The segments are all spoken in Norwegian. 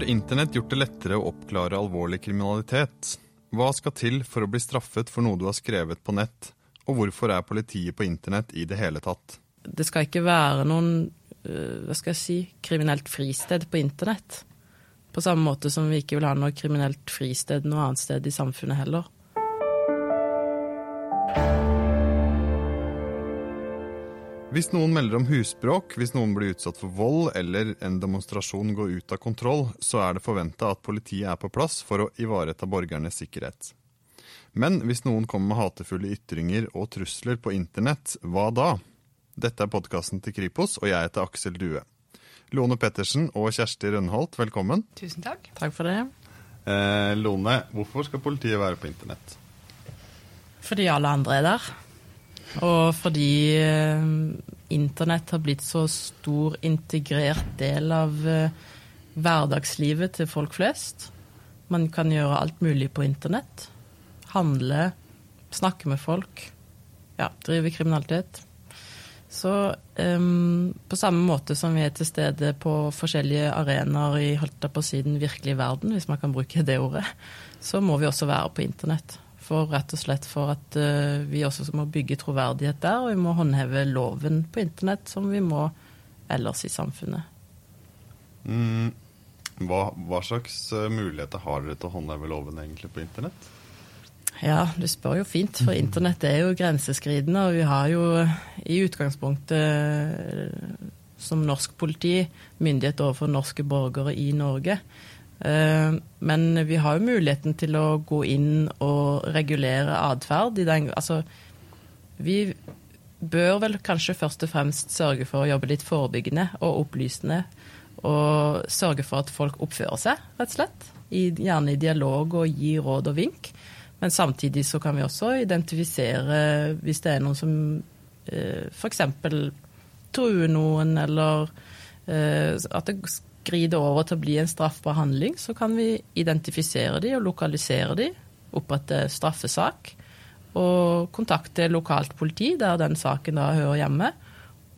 Har internett gjort det lettere å oppklare alvorlig kriminalitet? Hva skal til for å bli straffet for noe du har skrevet på nett, og hvorfor er politiet på internett i det hele tatt? Det skal ikke være noen øh, hva skal jeg si, kriminelt fristed på internett. På samme måte som vi ikke vil ha noe kriminelt fristed noe annet sted i samfunnet heller. Hvis noen melder om husbråk, hvis noen blir utsatt for vold eller en demonstrasjon går ut av kontroll, så er det forventa at politiet er på plass for å ivareta borgernes sikkerhet. Men hvis noen kommer med hatefulle ytringer og trusler på internett, hva da? Dette er podkasten til Kripos, og jeg heter Aksel Due. Lone Pettersen og Kjersti Rønholt, velkommen. Tusen takk. Takk for det. Eh, Lone, hvorfor skal politiet være på internett? Fordi alle andre er der. Og fordi eh, internett har blitt så stor integrert del av eh, hverdagslivet til folk flest. Man kan gjøre alt mulig på internett. Handle, snakke med folk. Ja, drive kriminalitet. Så um, på samme måte som vi er til stede på forskjellige arenaer i holdt på siden virkelig verden, hvis man kan bruke det ordet, så må vi også være på internett for rett og slett for at uh, vi også må bygge troverdighet der, og vi må håndheve loven på internett som vi må ellers i samfunnet. Mm, hva, hva, slags uh, muligheter har dere til å håndheve loven egentlig på internett? Ja, du spør jo fint, for internett er jo grenseskridende, og vi har jo i utgangspunktet som norsk politi myndighet overfor norske borgere i Norge. Eh, men vi har jo muligheten til å gå inn og regulere atferd. Altså, vi bør vel kanskje først og fremst sørge for å jobbe litt forebyggende og opplysende. Og sørge for at folk oppfører seg, rett og slett. gjerne i dialog og gi råd og vink. Men samtidig så kan vi også identifisere hvis det er noen som eh, f.eks. truer noen, eller eh, at det skrider over til å bli en straffbar handling, så kan vi identifisere de og lokalisere de, opprette straffesak og kontakte lokalt politi der den saken da hører hjemme.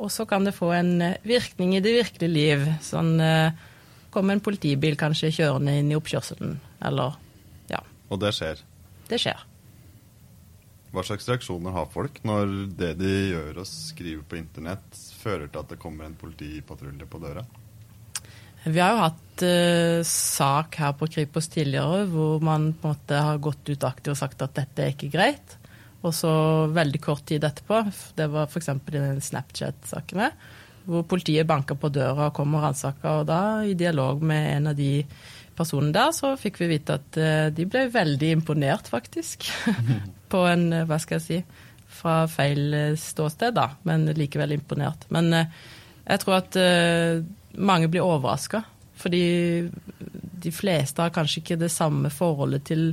Og så kan det få en virkning i det virkelige liv. Sånn eh, kommer en politibil kanskje kjørende inn i oppkjørselen, eller ja. Og det skjer? Det skjer. Hva slags reaksjoner har folk når det de gjør og skriver på internett, fører til at det kommer en politipatrulje på døra? Vi har jo hatt uh, sak her på Kripos tidligere hvor man på en måte har gått ut aktivt og sagt at dette er ikke greit. Og så veldig kort tid etterpå, det var f.eks. i den Snapchat-saken hvor politiet banka på døra og kom og ransaka, og da i dialog med en av de personene der, så fikk vi vite at uh, de ble veldig imponert, faktisk. på en, uh, hva skal jeg si, fra feil ståsted, da, men likevel imponert. Men jeg tror at mange blir overraska. Fordi de fleste har kanskje ikke det samme forholdet til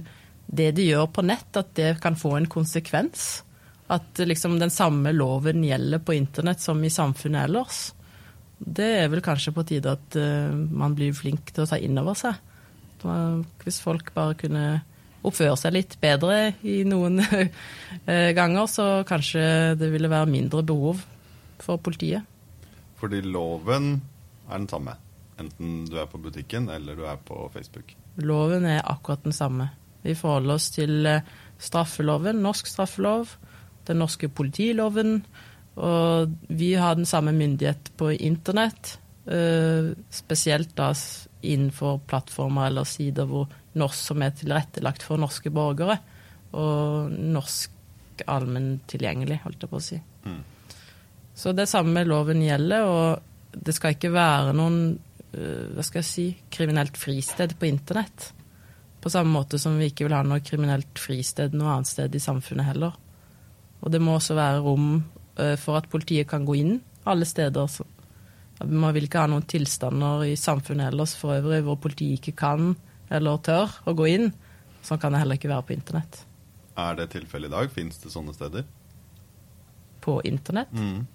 det de gjør på nett, at det kan få en konsekvens. At liksom den samme loven gjelder på internett som i samfunnet ellers. Det er vel kanskje på tide at uh, man blir flink til å ta inn over seg. Hvis folk bare kunne oppføre seg litt bedre i noen eh, ganger, så kanskje det ville være mindre behov for politiet. Fordi loven er den samme. Enten du er på butikken eller du er på Facebook. Loven er akkurat den samme. Vi forholder oss til eh, straffeloven, norsk straffelov, den norske politiloven. Og vi har den samme myndighet på internett, eh, spesielt da innenfor plattformer eller sider hvor norsk som er tilrettelagt for norske borgere. Og norsk allmenn tilgjengelig, holdt jeg på å si. Mm. Så det samme loven gjelder. og det skal ikke være noen øh, hva skal jeg si, kriminelt fristed på internett. På samme måte som vi ikke vil ha noe kriminelt fristed noe annet sted i samfunnet heller. Og det må også være rom øh, for at politiet kan gå inn alle steder. Man vil ikke ha noen tilstander i samfunnet ellers for øvrig hvor politiet ikke kan eller tør å gå inn. Sånn kan det heller ikke være på internett. Er det tilfellet i dag? Fins det sånne steder? På internett? Mm.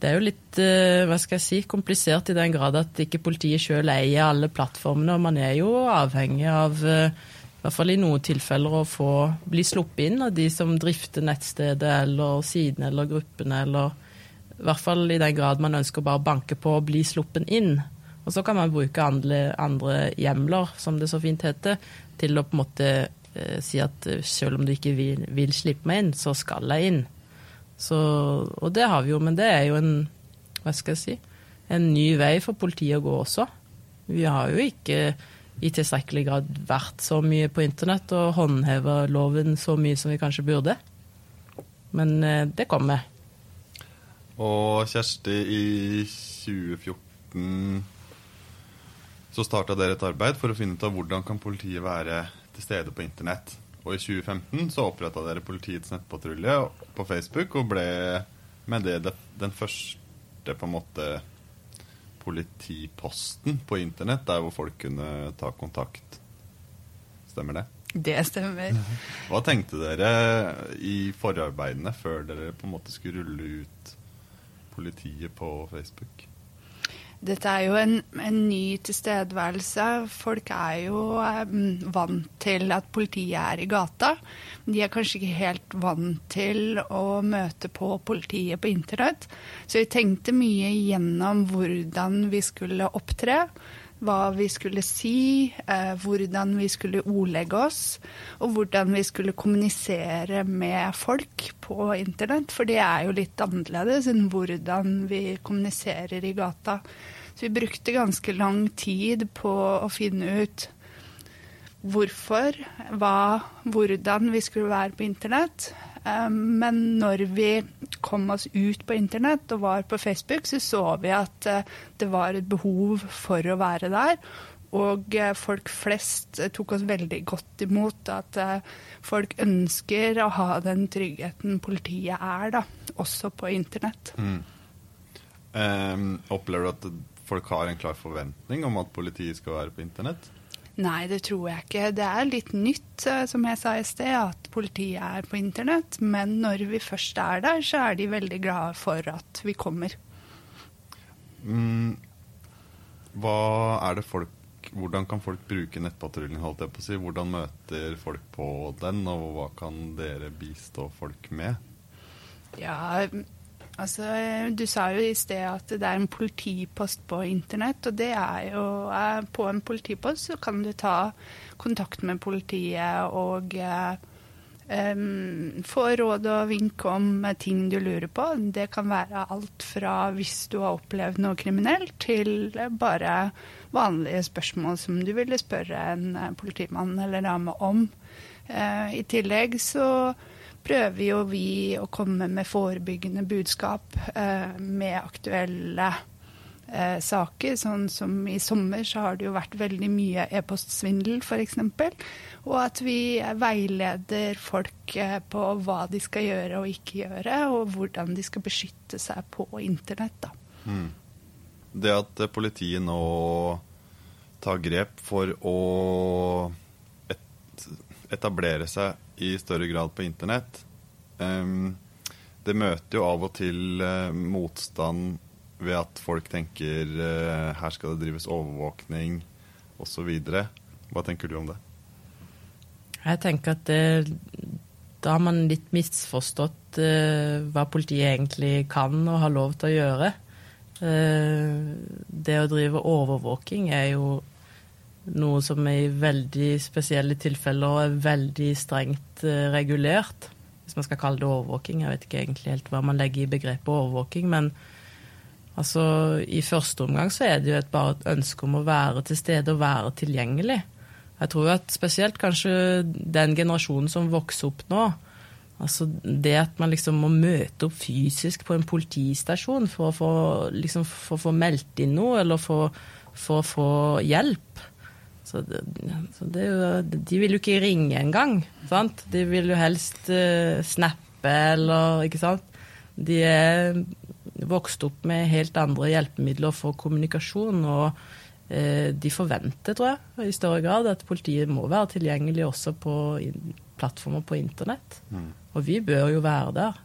Det er jo litt eh, hva skal jeg si, komplisert i den grad at ikke politiet sjøl eier alle plattformene. Og man er jo avhengig av, eh, i hvert fall i noen tilfeller, å få bli sluppet inn av de som drifter nettstedet eller sidene eller gruppene, eller i hvert fall i den grad man ønsker bare å banke på og bli sluppet inn. Og så kan man bruke andre, andre hjemler, som det så fint heter, til å på en måte eh, si at selv om du ikke vil, vil, slippe meg inn, så skal jeg inn. Så, og det har vi jo, men det er jo en hva skal jeg si, en ny vei for politiet å gå også. Vi har jo ikke i tilstrekkelig grad vært så mye på internett og håndheva loven så mye som vi kanskje burde. Men eh, det kommer. Og Kjersti, i 2014 så starta dere et arbeid for å finne ut av hvordan kan politiet være til stede på internett. Og i 2015 så oppretta dere Politiets nettpatrulje på Facebook og ble med det den første på en måte politiposten på internett der hvor folk kunne ta kontakt. Stemmer det? Det stemmer. Hva tenkte dere i forarbeidene før dere på en måte skulle rulle ut politiet på Facebook? Dette er jo en, en ny tilstedeværelse. Folk er jo um, vant til at politiet er i gata. De er kanskje ikke helt vant til å møte på politiet på internett. Så vi tenkte mye gjennom hvordan vi skulle opptre. Hva vi skulle si, eh, hvordan vi skulle ordlegge oss, og hvordan vi skulle kommunisere med folk på internett. For det er jo litt annerledes enn hvordan vi kommuniserer i gata. Så vi brukte ganske lang tid på å finne ut hvorfor, hva, hvordan vi skulle være på internett. Eh, men når vi kom oss ut på internett og var på Facebook, så så vi at eh, det var et behov for å være der. Og eh, folk flest tok oss veldig godt imot. At folk ønsker å ha den tryggheten politiet er, da, også på internett. Mm. Um, opplever du at folk har en klar forventning om at politiet skal være på internett? Nei, det tror jeg ikke. Det er litt nytt, eh, som jeg sa i sted, at politiet er på internett. Men når vi først er der, så er de veldig glade for at vi kommer. Mm, hva er det folk Hvordan kan folk bruke nettpatruljen? holdt jeg på å si? Hvordan møter folk på den, og hva kan dere bistå folk med? Ja, Altså, du sa jo i sted at det er en politipost på internett, og det er jo På en politipost så kan du ta kontakt med politiet og um, få råd og vink om ting du lurer på. Det kan være alt fra hvis du har opplevd noe kriminelt, til bare vanlige spørsmål som du ville spørre en politimann eller dame om. Uh, I tillegg så prøver jo vi å komme med forebyggende budskap eh, med aktuelle eh, saker. Sånn som i sommer så har det jo vært veldig mye e-postsvindel f.eks. Og at vi veileder folk eh, på hva de skal gjøre og ikke gjøre, og hvordan de skal beskytte seg på internett. da. Mm. Det at politiet nå tar grep for å etablere seg i større grad på internett. Det møter jo av og til uh, motstand ved at folk tenker uh, her skal det drives overvåkning osv. Hva tenker du om det? Jeg tenker at det, da har man litt misforstått hva politiet egentlig kan og har lov til å gjøre. det å drive overvåking er jo noe som i veldig spesielle tilfeller er veldig strengt uh, regulert. Hvis man skal kalle det overvåking. Jeg vet ikke egentlig helt hva man legger i begrepet overvåking. Men altså, i første omgang så er det jo et, bare et ønske om å være til stede og være tilgjengelig. Jeg tror at spesielt kanskje den generasjonen som vokser opp nå, Altså det at man liksom må møte opp fysisk på en politistasjon for å få, liksom, for å få meldt inn noe, eller for, for å få hjelp. Så, det, så det jo, de vil jo ikke ringe engang. Sant? De vil jo helst uh, snappe eller Ikke sant? De er vokst opp med helt andre hjelpemidler for kommunikasjon. Og uh, de forventer, tror jeg, i større grad at politiet må være tilgjengelig også på plattformer på internett. Mm. Og vi bør jo være der.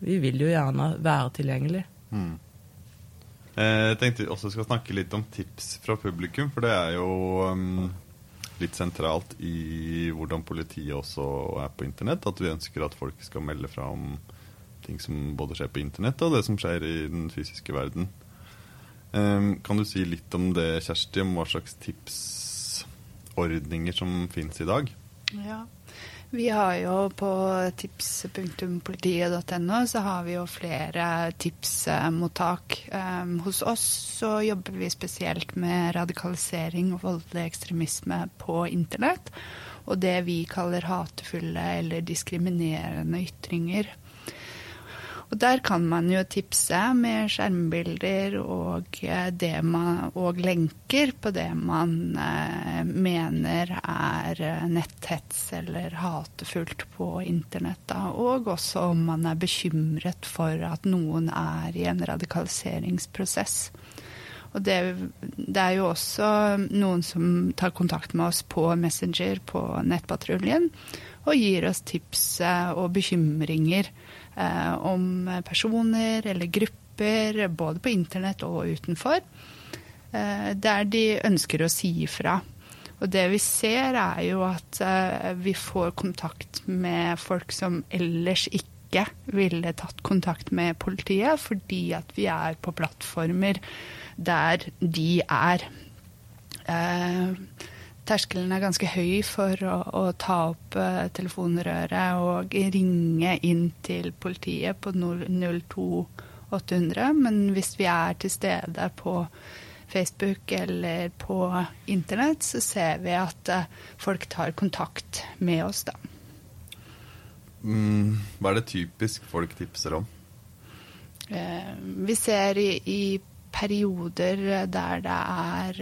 Vi vil jo gjerne være tilgjengelig. Mm. Eh, jeg tenkte også skal snakke litt om tips fra publikum, for det er jo um, litt sentralt i hvordan politiet også er på internett. At vi ønsker at folk skal melde fra om ting som både skjer på internett og det som skjer i den fysiske verden. Um, kan du si litt om det, Kjersti, om hva slags tipsordninger som finnes i dag? Ja. Vi har jo på tips.politiet.no så har vi jo flere tipsmottak. Um, hos oss så jobber vi spesielt med radikalisering og voldelig ekstremisme på internett. Og det vi kaller hatefulle eller diskriminerende ytringer. Og der kan man jo tipse med skjermbilder og, eh, man, og lenker på det man eh, mener er eh, netthets eller hatefullt på internett. Og også om man er bekymret for at noen er i en radikaliseringsprosess. Og det, det, er jo også noen som tar kontakt med oss på Messenger på Nettpatruljen og gir oss tips og bekymringer eh, om personer eller grupper, både på internett og utenfor, eh, der de ønsker å si ifra. Og det vi ser, er jo at eh, vi får kontakt med folk som ellers ikke ville tatt kontakt med politiet, fordi at vi er på plattformer der de er. Eh, terskelen er ganske høy for å, å ta opp uh, telefonrøret og ringe inn til politiet på 02800. Men hvis vi er til stede på Facebook eller på internett, så ser vi at uh, folk tar kontakt med oss, da. Mm, hva er det typisk folk tipser om? Uh, vi ser i, i, perioder der det er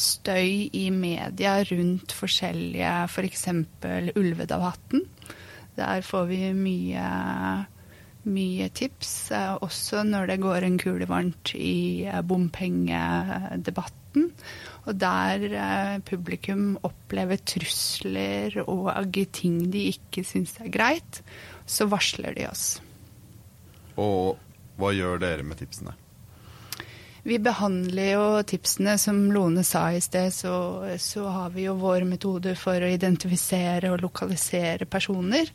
støy i media rundt forskjellige F.eks. For Ulvedavhatten. Der får vi mye, mye tips, eh, også når det går en kule varmt i eh, bompengedebatten. Og der eh, publikum opplever trusler og ting de ikke syns er greit, så varsler de oss. Og hva gjør dere med tipsene? Vi behandler jo tipsene, som Lone sa i sted, så, så har vi jo vår metode for å identifisere og lokalisere personer.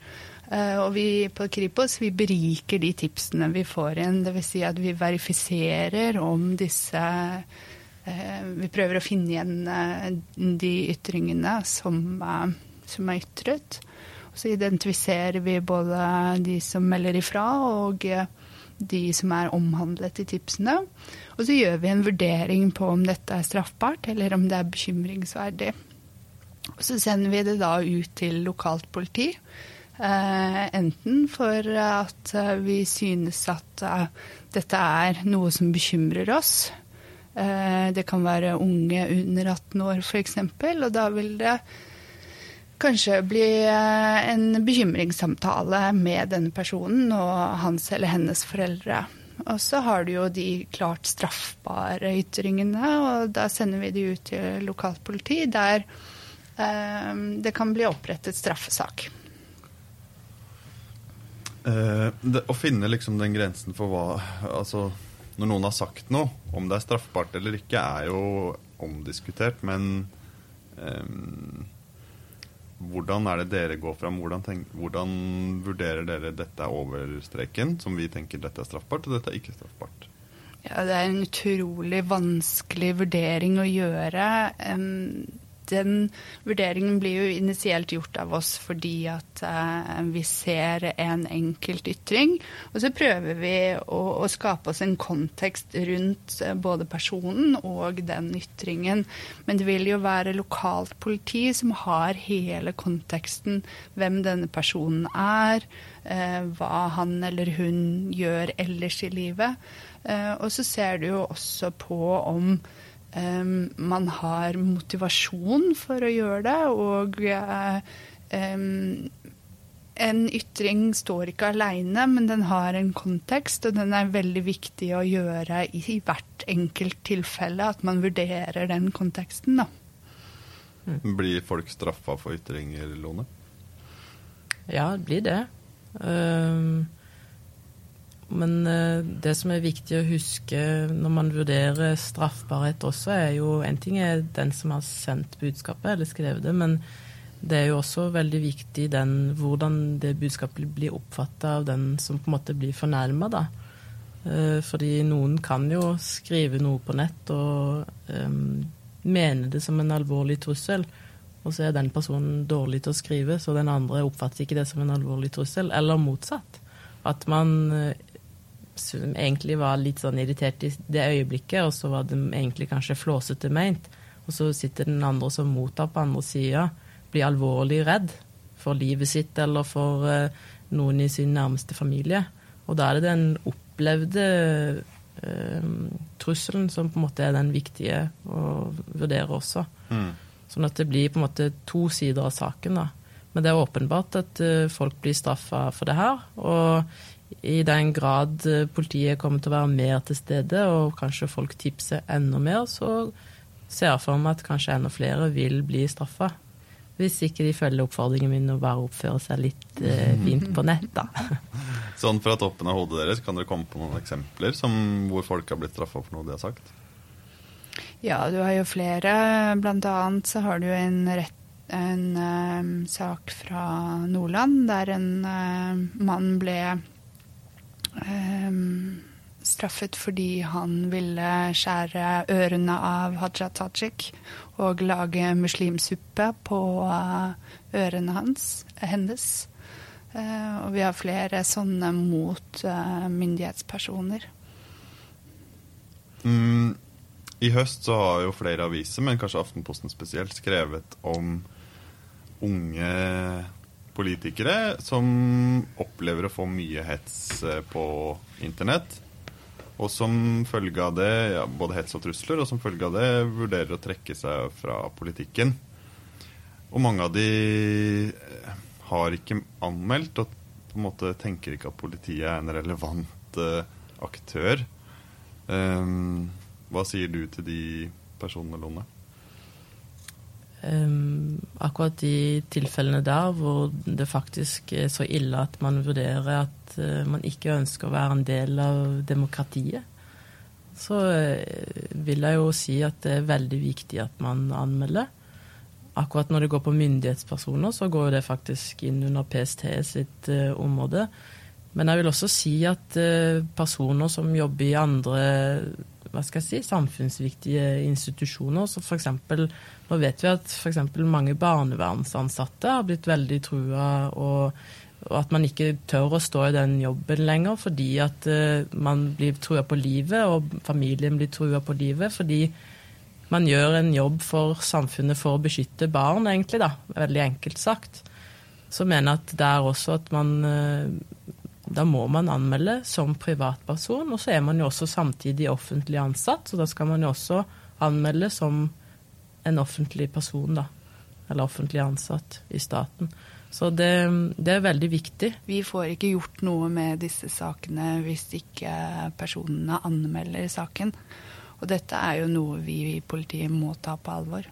Uh, og vi på Kripos vi beriker de tipsene vi får inn. Dvs. Si at vi verifiserer om disse uh, Vi prøver å finne igjen uh, de ytringene som, som er ytret. Og så identifiserer vi både de som melder ifra, og de som er omhandlet i tipsene. Og så gjør vi en vurdering på om dette er straffbart, eller om det er bekymringsverdig. Og så sender vi det da ut til lokalt politi. Uh, enten for at uh, vi synes at uh, dette er noe som bekymrer oss. Det kan være unge under 18 år f.eks., og da vil det kanskje bli eh, en bekymringssamtale med denne personen og hans eller hennes foreldre. Og så har du jo de klart straffbare ytringene, og da sender vi de ut til lokalt politi, der eh, det kan bli opprettet straffesak. Eh, det, å finne liksom den grensen for hva Altså, når noen har sagt noe, om det er straffbart eller ikke, er jo omdiskutert, men eh, hvordan er det dere går fram? Hvordan, tenk, hvordan, vurderer dere dette er over streken, som vi tenker dette er straffbart, og dette er ikke straffbart? Ja, Det er en utrolig vanskelig vurdering å gjøre. Um, den vurderingen blir jo initielt gjort av oss fordi at uh, vi ser en enkelt ytring. Og så prøver vi å, å skape oss en kontekst rundt uh, både personen og den ytringen. Men det vil jo være lokalt politi som har hele konteksten. Hvem denne personen er, uh, hva han eller hun gjør ellers i livet. og så ser du jo også på om um, man har motivasjon for å gjøre det, og um, en ytring står ikke aleine, men den har en kontekst, og den er veldig viktig å gjøre i, i hvert enkelt tilfelle, at man vurderer den konteksten. da. Mm. Blir folk straffa for ytringer, Lone? Ja, det blir det. Um, men eh, det som er viktig å huske når man vurderer straffbarhet også, er jo En ting er den som har sendt budskapet eller skrevet det, men det er jo også veldig viktig den, hvordan det budskapet blir oppfatta av den som på en måte blir fornærma. da. fordi noen kan jo skrive noe på nett og um, mene det som en alvorlig trussel, og så er den personen dårlig til å skrive, så den andre oppfatter ikke det som en alvorlig trussel. Eller motsatt. At man uh, egentlig var litt sånn irritert i det øyeblikket, og så var de egentlig kanskje flåsete meint. Og så sitter den andre som mottar på andre sida, blir alvorlig redd for livet sitt eller for uh, noen i sin nærmeste familie. Og da er det den opplevde uh, trusselen som på en måte er den viktige å vurdere også. Mm. Sånn at det blir på en måte to sider av saken. da. Men det er åpenbart at uh, folk blir straffa for det her. Og i den grad uh, politiet kommer til å være mer til stede, og kanskje folk tipser enda mer, så ser jeg for meg at kanskje enda flere vil bli straffa. Hvis ikke de følger oppfordringen min og bare oppfører seg litt eh, fint på nett, da. Sånn fra toppen av hodet deres, kan dere komme på noen eksempler som, hvor folk har blitt straffa for noe de har sagt? Ja, du har jo flere. Blant annet så har du en, rett, en um, sak fra Nordland der en uh, mann ble um, straffet fordi han ville skjære ørene av Haja Tajik og lage muslimsuppe på uh, ørene hans, hennes. Uh, og vi har flere sånne mot uh, myndighetspersoner. Mm, I høst så har jo flere aviser, men kanskje Aftenposten spesielt, skrevet om unge politikere som opplever å få mye hets på internett. Og som følge av det, ja, både hets og trusler, og som følge av det vurderer å trekke seg fra politikken. Og mange av de eh, har ikke anmeldt, og på en måte tenker ikke at politiet er en relevant uh, aktør. Um, hva sier du til de personene, Lone? Um, akkurat de tilfellene der hvor det faktisk er så ille at man vurderer at uh, man ikke ønsker å være en del av demokratiet, så uh, vil jeg jo si at det er veldig viktig at man anmelder. Akkurat når det går på myndighetspersoner, så går det faktisk inn under PST sitt uh, område. Men jeg vil også si at personer som jobber i andre hva skal jeg si, samfunnsviktige institusjoner, som f.eks. Nå vet vi at f.eks. mange barnevernsansatte har blitt veldig trua, og, og, at man ikke tør å stå i den jobben lenger fordi at uh, man blir trua på livet, og familien blir trua på livet. fordi man gjør en jobb for samfunnet for å beskytte barn, egentlig, da. Veldig enkelt sagt. Så mener jeg at det er også at man uh, da må man anmelde som privatperson, og så er man jo også samtidig offentlig ansatt, så da skal man jo også anmelde som en offentlig person, da. Eller offentlig ansatt i staten. Så det, det, er veldig viktig. Vi får ikke gjort noe med disse sakene hvis ikke personene anmelder saken. Og dette er jo noe vi i politiet må ta på alvor.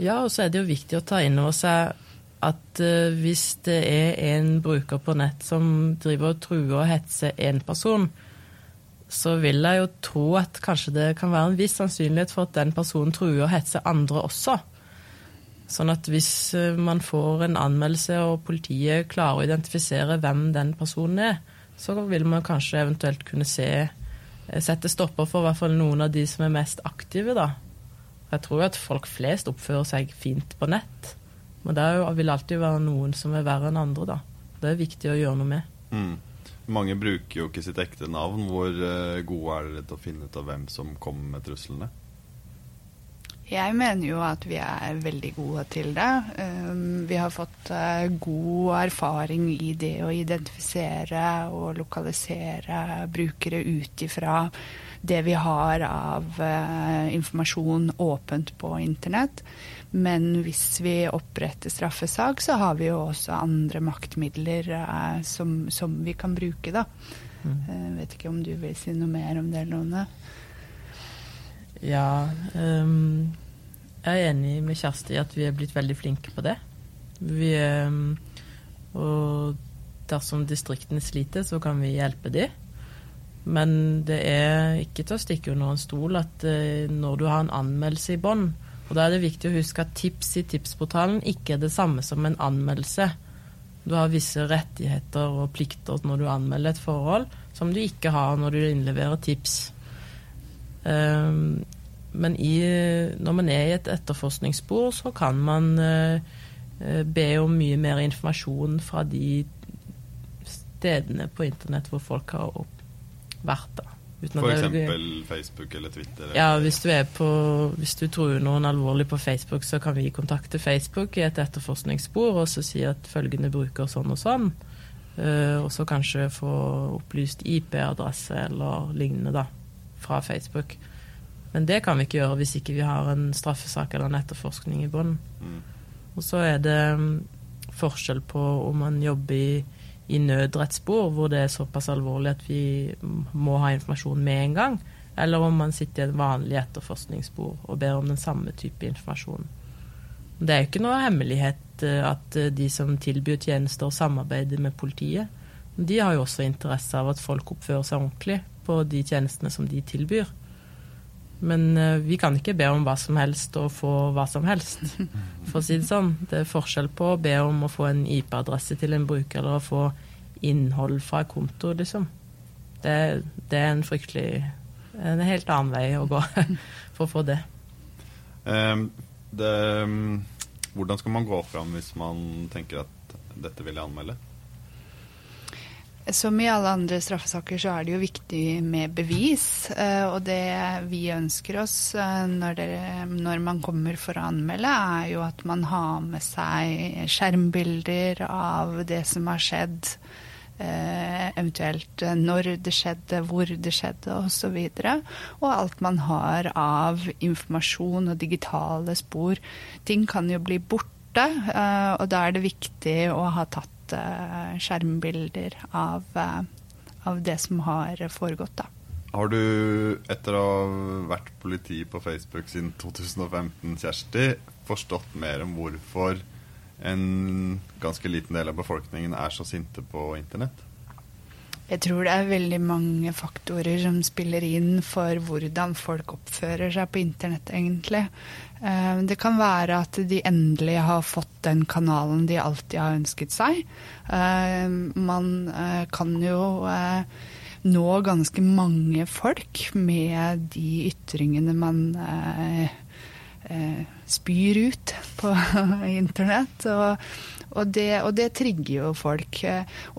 Ja, og så er det jo viktig å ta inn over seg at uh, hvis det er en bruker på nett som driver og truer og hetser én person, så vil jeg jo tro at kanskje det kan være en viss sannsynlighet for at den personen truer og hetser andre også. Sånn at hvis uh, man får en anmeldelse og politiet klarer å identifisere hvem den personen er, så vil man kanskje eventuelt kunne se eh, sette stopper for i hvert fall noen av de som er mest aktive, da. Jeg tror jo at folk flest oppfører seg fint på nett. Men det vil alltid være noen som er verre enn andre, da. Det er viktig å gjøre noe med. Mm. Mange bruker jo ikke sitt ekte navn. Hvor uh, gode er dere til å finne ut av hvem som kommer med truslene? Jeg mener jo at vi er veldig gode til det. Um, vi har fått uh, god erfaring i det å identifisere og lokalisere brukere ut ifra det vi har av uh, informasjon åpent på internett. Men hvis vi oppretter straffesak, så har vi jo også andre maktmidler eh, som, som, vi kan bruke, da. Mm. Jeg eh, vet ikke om du vil si noe mer om det, Lone? Ja. Um, jeg er enig med Kjersti at vi er blitt veldig flinke på det. Vi, um, og dersom distriktene sliter, så kan vi hjelpe dem. Men det er ikke til å stikke under en stol at uh, når du har en anmeldelse i bånn, og Da er det viktig å huske at tips i tipsportalen ikke er det samme som en anmeldelse. Du har visse rettigheter og plikter når du anmelder et forhold, som du ikke har når du innleverer tips. Um, men i, når man er i et etterforskningsspor, så kan man uh, be om mye mer informasjon fra de stedene på internett hvor folk har vært. da. F.eks. Facebook eller Twitter? Eller? Ja, hvis du, på, hvis du tror noen alvorlig på Facebook, så kan vi kontakte Facebook i et etterforskningsspor og så si at følgende bruker sånn og sånn. Uh, og så kanskje få opplyst IP-adresse eller lignende da, fra Facebook. Men det kan vi ikke gjøre hvis ikke vi har en straffesak eller en etterforskning i bunnen. Mm. Og så er det um, forskjell på om man jobber i i nødrettsspor hvor det er såpass alvorlig at vi må ha informasjon med en gang, eller om man sitter i et vanlig etterforskningsspor og ber om den samme type informasjon. Det er jo ikke noe hemmelighet eh, at eh, de som tilbyr tjenester og samarbeider med politiet, de har jo også interesse av at folk oppfører seg ordentlig på de tjenestene som de tilbyr. Men uh, vi kan ikke be om hva som helst og få hva som helst, for å si det sånn. Det er forskjell på å be om å få en IP-adresse til en bruker eller å få innhold fra konto, liksom. Det, det, er en fryktelig En helt annen vei å gå for å få det. Um, det um, hvordan skal man gå fram hvis man tenker at dette vil jeg anmelde? Som i alle andre straffesaker så er det jo viktig med bevis. Eh, og det vi ønsker oss eh, når, det, når, man kommer for å anmelde, er jo at man har med seg skjermbilder av det som har skjedd. Eh, eventuelt når det skjedde, hvor det skjedde osv. Og, og alt man har av informasjon og digitale spor. Ting kan jo bli borte, og da er det viktig å ha tatt Eh, skjermbilder av, eh, av, det som har foregått. Da. Har du, etter å ha vært politi på Facebook siden 2015, Kjersti, forstått mer om hvorfor en ganske liten del av befolkningen er så sinte på internett? Jeg tror det er veldig mange faktorer som spiller inn for hvordan folk oppfører seg på internett, egentlig. Eh, det kan være at de endelig har fått den kanalen de alltid har ønsket seg. Eh, man eh, kan jo nå ganske mange folk med de ytringene man spyr ut på internett. Og, og det, og det, trigger jo folk.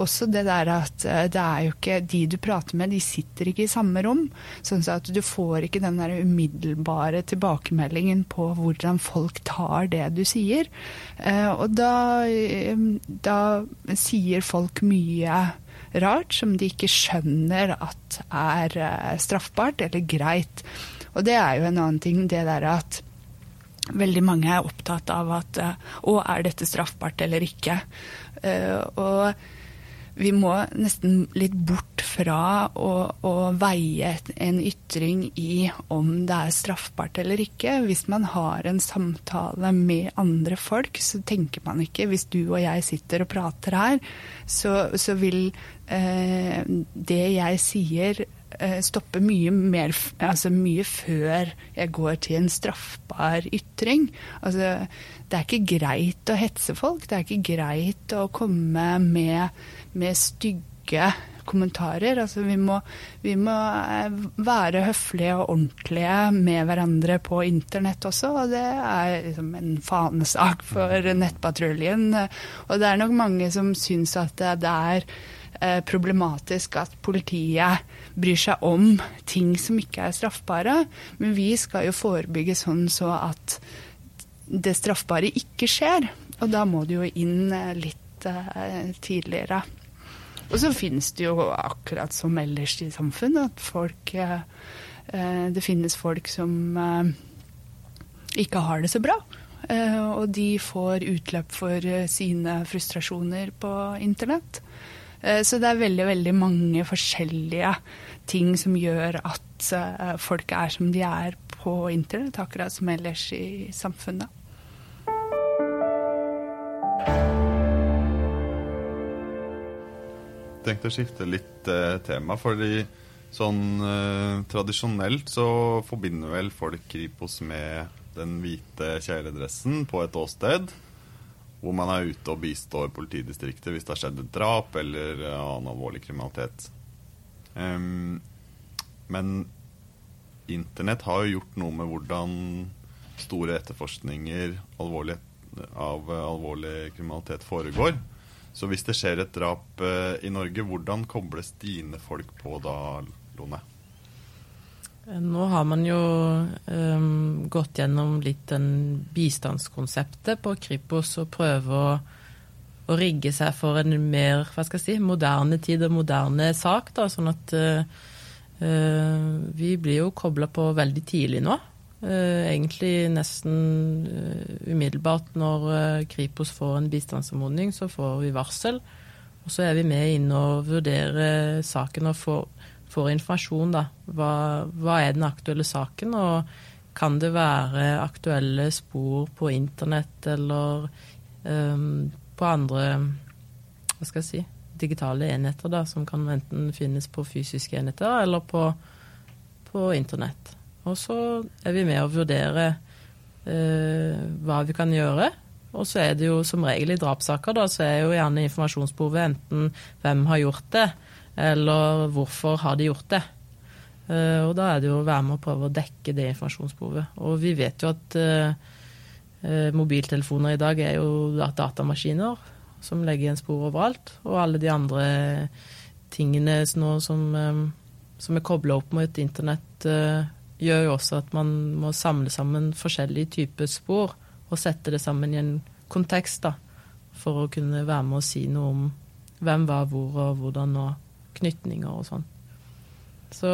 Også det der at eh, det er jo ikke De du prater med, de sitter ikke i samme rom. Sånn at du får ikke den der umiddelbare tilbakemeldingen på hvordan folk tar det du sier. Eh, og da, eh, da sier folk mye rart som de ikke skjønner at er straffbart eller greit. Og det er jo en annen ting, det der at veldig mange er opptatt av at Å, er dette straffbart eller ikke? Eh, og vi må nesten litt bort fra å, å, veie en ytring i om det er straffbart eller ikke. Hvis man har en samtale med andre folk, så tenker man ikke Hvis du og jeg sitter og prater her, så, så vil eh, det jeg sier Eh, stoppe mye, mer, altså mye før jeg går til en straffbar ytring. Altså, det er ikke greit å hetse folk. Det er ikke greit å komme med, med stygge kommentarer. Altså, vi, må, vi må eh, være høflige og ordentlige med hverandre på internett også, og det er liksom en fanesak for Nettpatruljen. Og det er nok mange som syns at det er Eh, problematisk at politiet bryr seg om ting som ikke er straffbare. Men vi skal jo forebygge sånn så at det straffbare ikke skjer. Og da må det jo inn eh, litt uh, tidligere. Og så finnes det jo akkurat som ellers i samfunnet at folk uh, Det finnes folk som uh, ikke har det så bra. og de får utløp for sine frustrasjoner på internett. Eh, så det er veldig, veldig mange forskjellige ting som gjør at eh, folk er som de er på internett, akkurat som ellers i samfunnet. Tenkte å skifte litt eh, tema, fordi sånn eh, tradisjonelt så forbinder vel folk Kripos med den hvite kjeledressen på et åsted. Hvor man er ute og bistår politidistriktet hvis det har skjedd et drap eller annen alvorlig kriminalitet. Um, men internett har jo gjort noe med hvordan store etterforskninger alvorlig, av alvorlig kriminalitet foregår. Så hvis det skjer et drap uh, i Norge, hvordan kobles dine folk på da, Lone? Nå har man jo um, gått gjennom litt den bistandskonseptet på Kripos og prøver å, å, rigge seg for en mer hva skal jeg si, moderne tid og moderne sak. Da, sånn at uh, vi blir jo kobla på veldig tidlig nå. Uh, egentlig nesten uh, umiddelbart når Kripos får en bistandsanmodning, så får vi varsel. Og så er vi med inne og vurderer saken og får får informasjon, da. Hva, hva, er den aktuelle saken, og kan det være aktuelle spor på internett eller um, på andre hva skal jeg si, digitale enheter, da, som kan enten finnes på fysiske enheter eller på, på internett. Og så er vi med å vurdere uh, hva vi kan gjøre. Og så er det jo som regel i drapssaker, da, så er jo gjerne informasjonsbehovet enten hvem har gjort det, eller hvorfor har de gjort det? Uh, og da er det jo å være med og prøve å dekke det informasjonsbehovet. Og vi vet jo at uh, mobiltelefoner i dag er jo datamaskiner som legger igjen spor overalt. Og alle de andre tingene som, som er kobla opp mot internett, gjør jo også at man må samle sammen forskjellige typer spor og sette det sammen i en kontekst, da, for å kunne være med og si noe om hvem var hvor og hvordan og knytninger og sånn. Så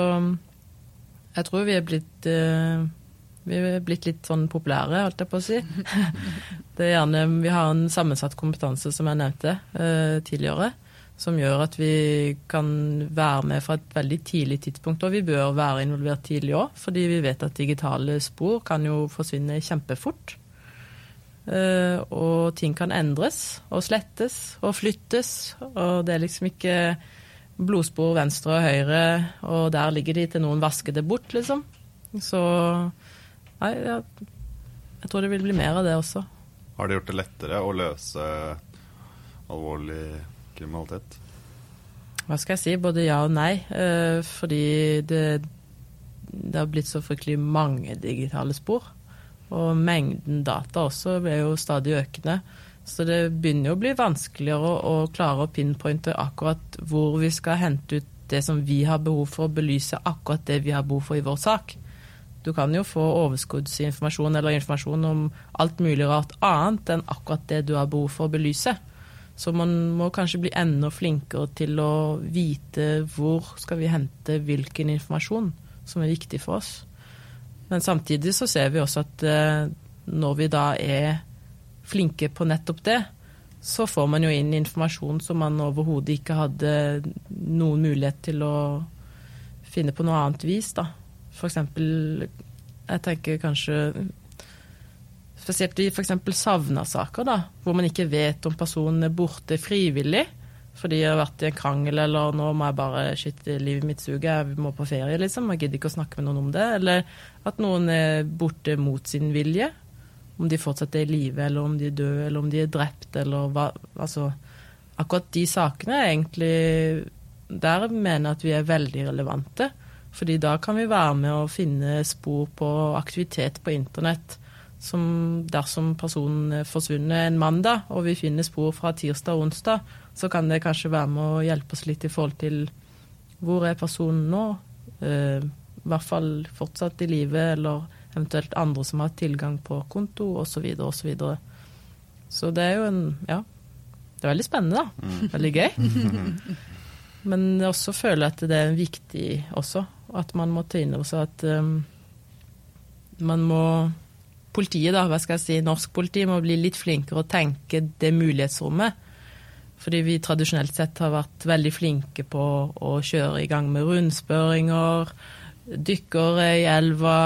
jeg tror vi er blitt uh, vi er blitt litt sånn populære, holdt jeg på å si. Det er gjerne, Vi har en sammensatt kompetanse, som jeg nevnte uh, tidligere, som gjør at vi kan være med fra et veldig tidlig tidspunkt. Og vi bør være involvert tidlig òg, fordi vi vet at digitale spor kan jo forsvinne kjempefort. Uh, og ting kan endres og slettes og flyttes, og det er liksom ikke blodspor venstre og høyre, og der ligger de til noen vasker det bort, liksom. Så nei, jeg, jeg tror det vil bli mer av det også. Har det gjort det lettere å løse alvorlig kriminalitet? Hva skal jeg si? Både ja og nei. Eh, fordi det, det har blitt så fryktelig mange digitale spor. Og mengden data også er jo stadig økende. Så det begynner jo å bli vanskeligere å, å klare å pinpointe akkurat hvor vi skal hente ut det som vi har behov for å belyse akkurat det vi har behov for i vår sak. Du kan jo få overskuddsinformasjon eller informasjon om alt mulig rart annet enn akkurat det du har behov for å belyse. Så man må kanskje bli enda flinkere til å vite hvor skal vi hente hvilken informasjon som er viktig for oss. Men samtidig så ser vi også at eh, når vi da er flinke på nettopp det, så får man jo inn informasjon som man overhodet ikke hadde noen mulighet til å finne på noe annet vis, da. For eksempel, jeg tenker kanskje Spesielt i f.eks. savna-saker, da, hvor man ikke vet om personen er borte frivillig fordi jeg har vært i en krangel, eller nå må jeg bare skyte livet mitt suget, jeg må på ferie, liksom. Jeg gidder ikke å snakke med noen om det. Eller at noen er borte mot sin vilje om de fortsatt er i live, eller om de er døde, eller om de er drept, eller hva Altså, akkurat de sakene er egentlig Der mener jeg at vi er veldig relevante. Fordi da kan vi være med å finne spor på aktivitet på internett. Som dersom personen er forsvunnet en mandag, og vi finner spor fra tirsdag og onsdag, så kan det kanskje være med å hjelpe oss litt i forhold til hvor er personen nå? Eh, I hvert fall fortsatt i live, eller eventuelt andre som har tilgang på konto osv. osv. Så, så det er jo en Ja. Det er veldig spennende, da. Mm. Veldig gøy. Men jeg også føler at det er viktig også at man må ta inn over seg at um, man må Politiet, da, hva skal jeg si, norsk politi må bli litt flinkere å tenke det mulighetsrommet. Fordi vi tradisjonelt sett har vært veldig flinke på å kjøre i gang med rundspørringer, dykkere i elva,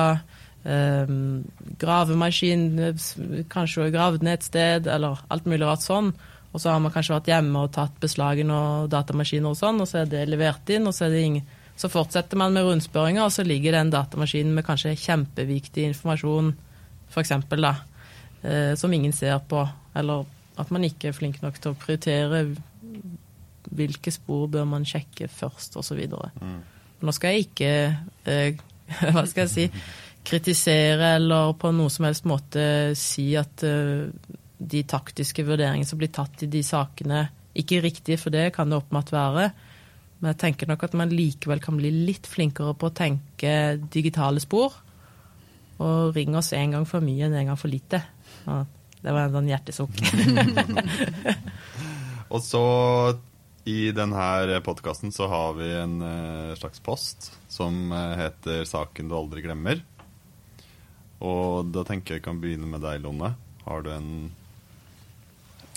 Um, gravemaskin, kanskje gravd ned et sted, eller alt mulig rart sånn. Og så har man kanskje vært hjemme og tatt beslagene og datamaskiner og sånn, og så er det levert inn, og så er det ingen Så fortsetter man med rundspørringer, og så ligger den datamaskinen med kanskje kjempeviktig informasjon, f.eks., da, uh, som ingen ser på, eller at man ikke er flink nok til å prioritere hvilke spor bør man sjekke først, osv. Mm. Nå skal jeg ikke eh, hva skal jeg si, kritisere eller på noe som helst måte si at eh, de taktiske vurderingene som blir tatt i de sakene, ikke er riktige, for det kan det åpenbart være. Men jeg tenker nok at man likevel kan bli litt flinkere på å tenke digitale spor. Og ring oss en gang for mye enn en gang for lite. Det var en sånn hjertesukk. og så i denne podkasten så har vi en uh, slags post som uh, heter 'Saken du aldri glemmer'. Og da tenker jeg kan begynne med deg, Lonne. Har du en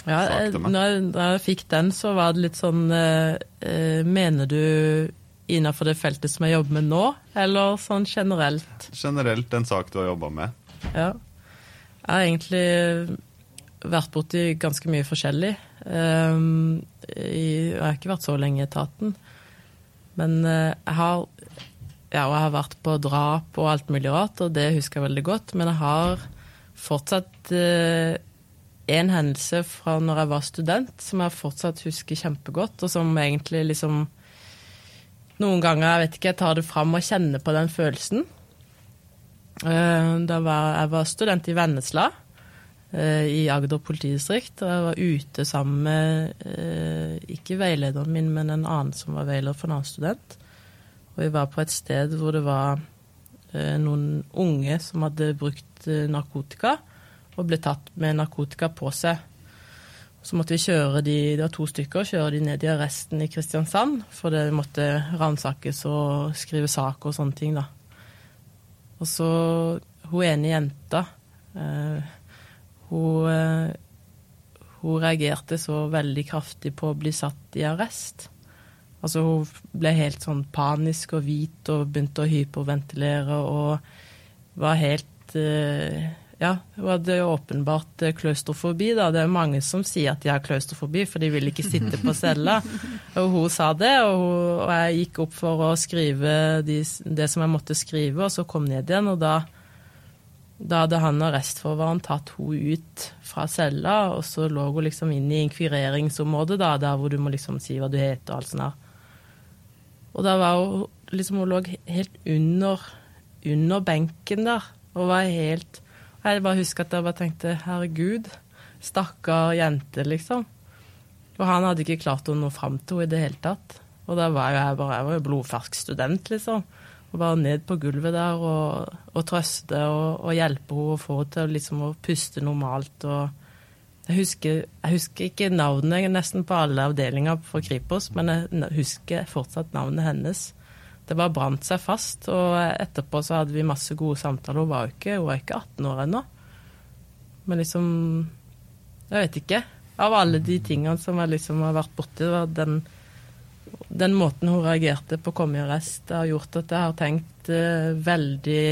ja, sak til meg? Når da jeg fikk den, så var det litt sånn uh, Mener du innenfor det feltet som jeg jobber med nå, eller sånn generelt? Generelt en sak du har jobba med. Ja. Jeg har egentlig vært borti ganske mye forskjellig. Um, jeg har ikke vært så lenge i etaten. Men jeg har ja, og jeg har vært på drap og alt mulig rart, og det husker jeg veldig godt. Men jeg har fortsatt uh, en hendelse fra når jeg var student som jeg fortsatt husker kjempegodt, og som egentlig liksom Noen ganger jeg vet ikke, jeg tar det fram og kjenner på den følelsen. Uh, da var, jeg var student i Vennesla. Eh, i Agder politidistrikt. Og jeg var ute sammen med eh, ikke veilederen min, men en annen som var veileder for en annen student. Og vi var på et sted hvor det var eh, noen unge som hadde brukt narkotika, og ble tatt med narkotika på seg. Så måtte vi kjøre de, det var to stykker, kjøre de ned i arresten i Kristiansand, for det måtte ransakes og skrive sak og sånne ting, da. Og så hun ene jenta eh, hun, eh, hun reagerte så veldig kraftig på å bli satt i arrest. Altså hun ble helt sånn panisk og hvit og begynte å hyperventilere og var helt uh, Ja, hun hadde åpenbart klaustrofobi, da. Det er mange som sier at de har klaustrofobi, for de vil ikke sitte på cella. Og hun sa det, og, hun, og jeg gikk opp for å skrive de, det som jeg måtte skrive, og så kom ned igjen, og da da hadde han arrestforvareren tatt henne ut fra cella, og så lå hun liksom inn i inkvireringsområdet, da, der hvor du må liksom si hva du heter og alt sånt. Og da var hun liksom Hun lå helt under, under benken der, og var helt Jeg bare husker at jeg bare tenkte herregud, stakkar jente, liksom. Og han hadde ikke klart å nå fram til henne i det hele tatt. Og da var jo jeg bare Jeg var jo blodfersk student, liksom. Og bare ned på gulvet der og, og trøste og, og, hjelpe henne og få henne til liksom, å puste normalt. og jeg husker, jeg husker ikke navnet nesten på alle avdelinger for Kripos, men jeg husker fortsatt navnet hennes. Det bare brant seg fast, og etterpå så hadde vi masse gode samtaler. Hun var jo ikke, hun var ikke 18 år ennå. Men liksom Jeg vet ikke. Av alle de tingene som jeg liksom har vært borti, var den den måten hun reagerte på å komme i arrest, har gjort at jeg har tenkt uh, veldig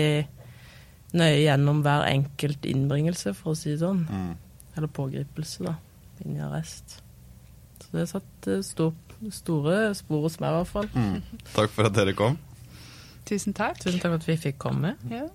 nøye gjennom hver enkelt innbringelse, for å si det sånn. Mm. Eller pågripelse, da. Inn i arrest. Så det satt uh, stor, store spor hos meg, i hvert fall. Mm. Takk for at dere kom. Tusen takk. Tusen takk for at vi fikk komme. Ja.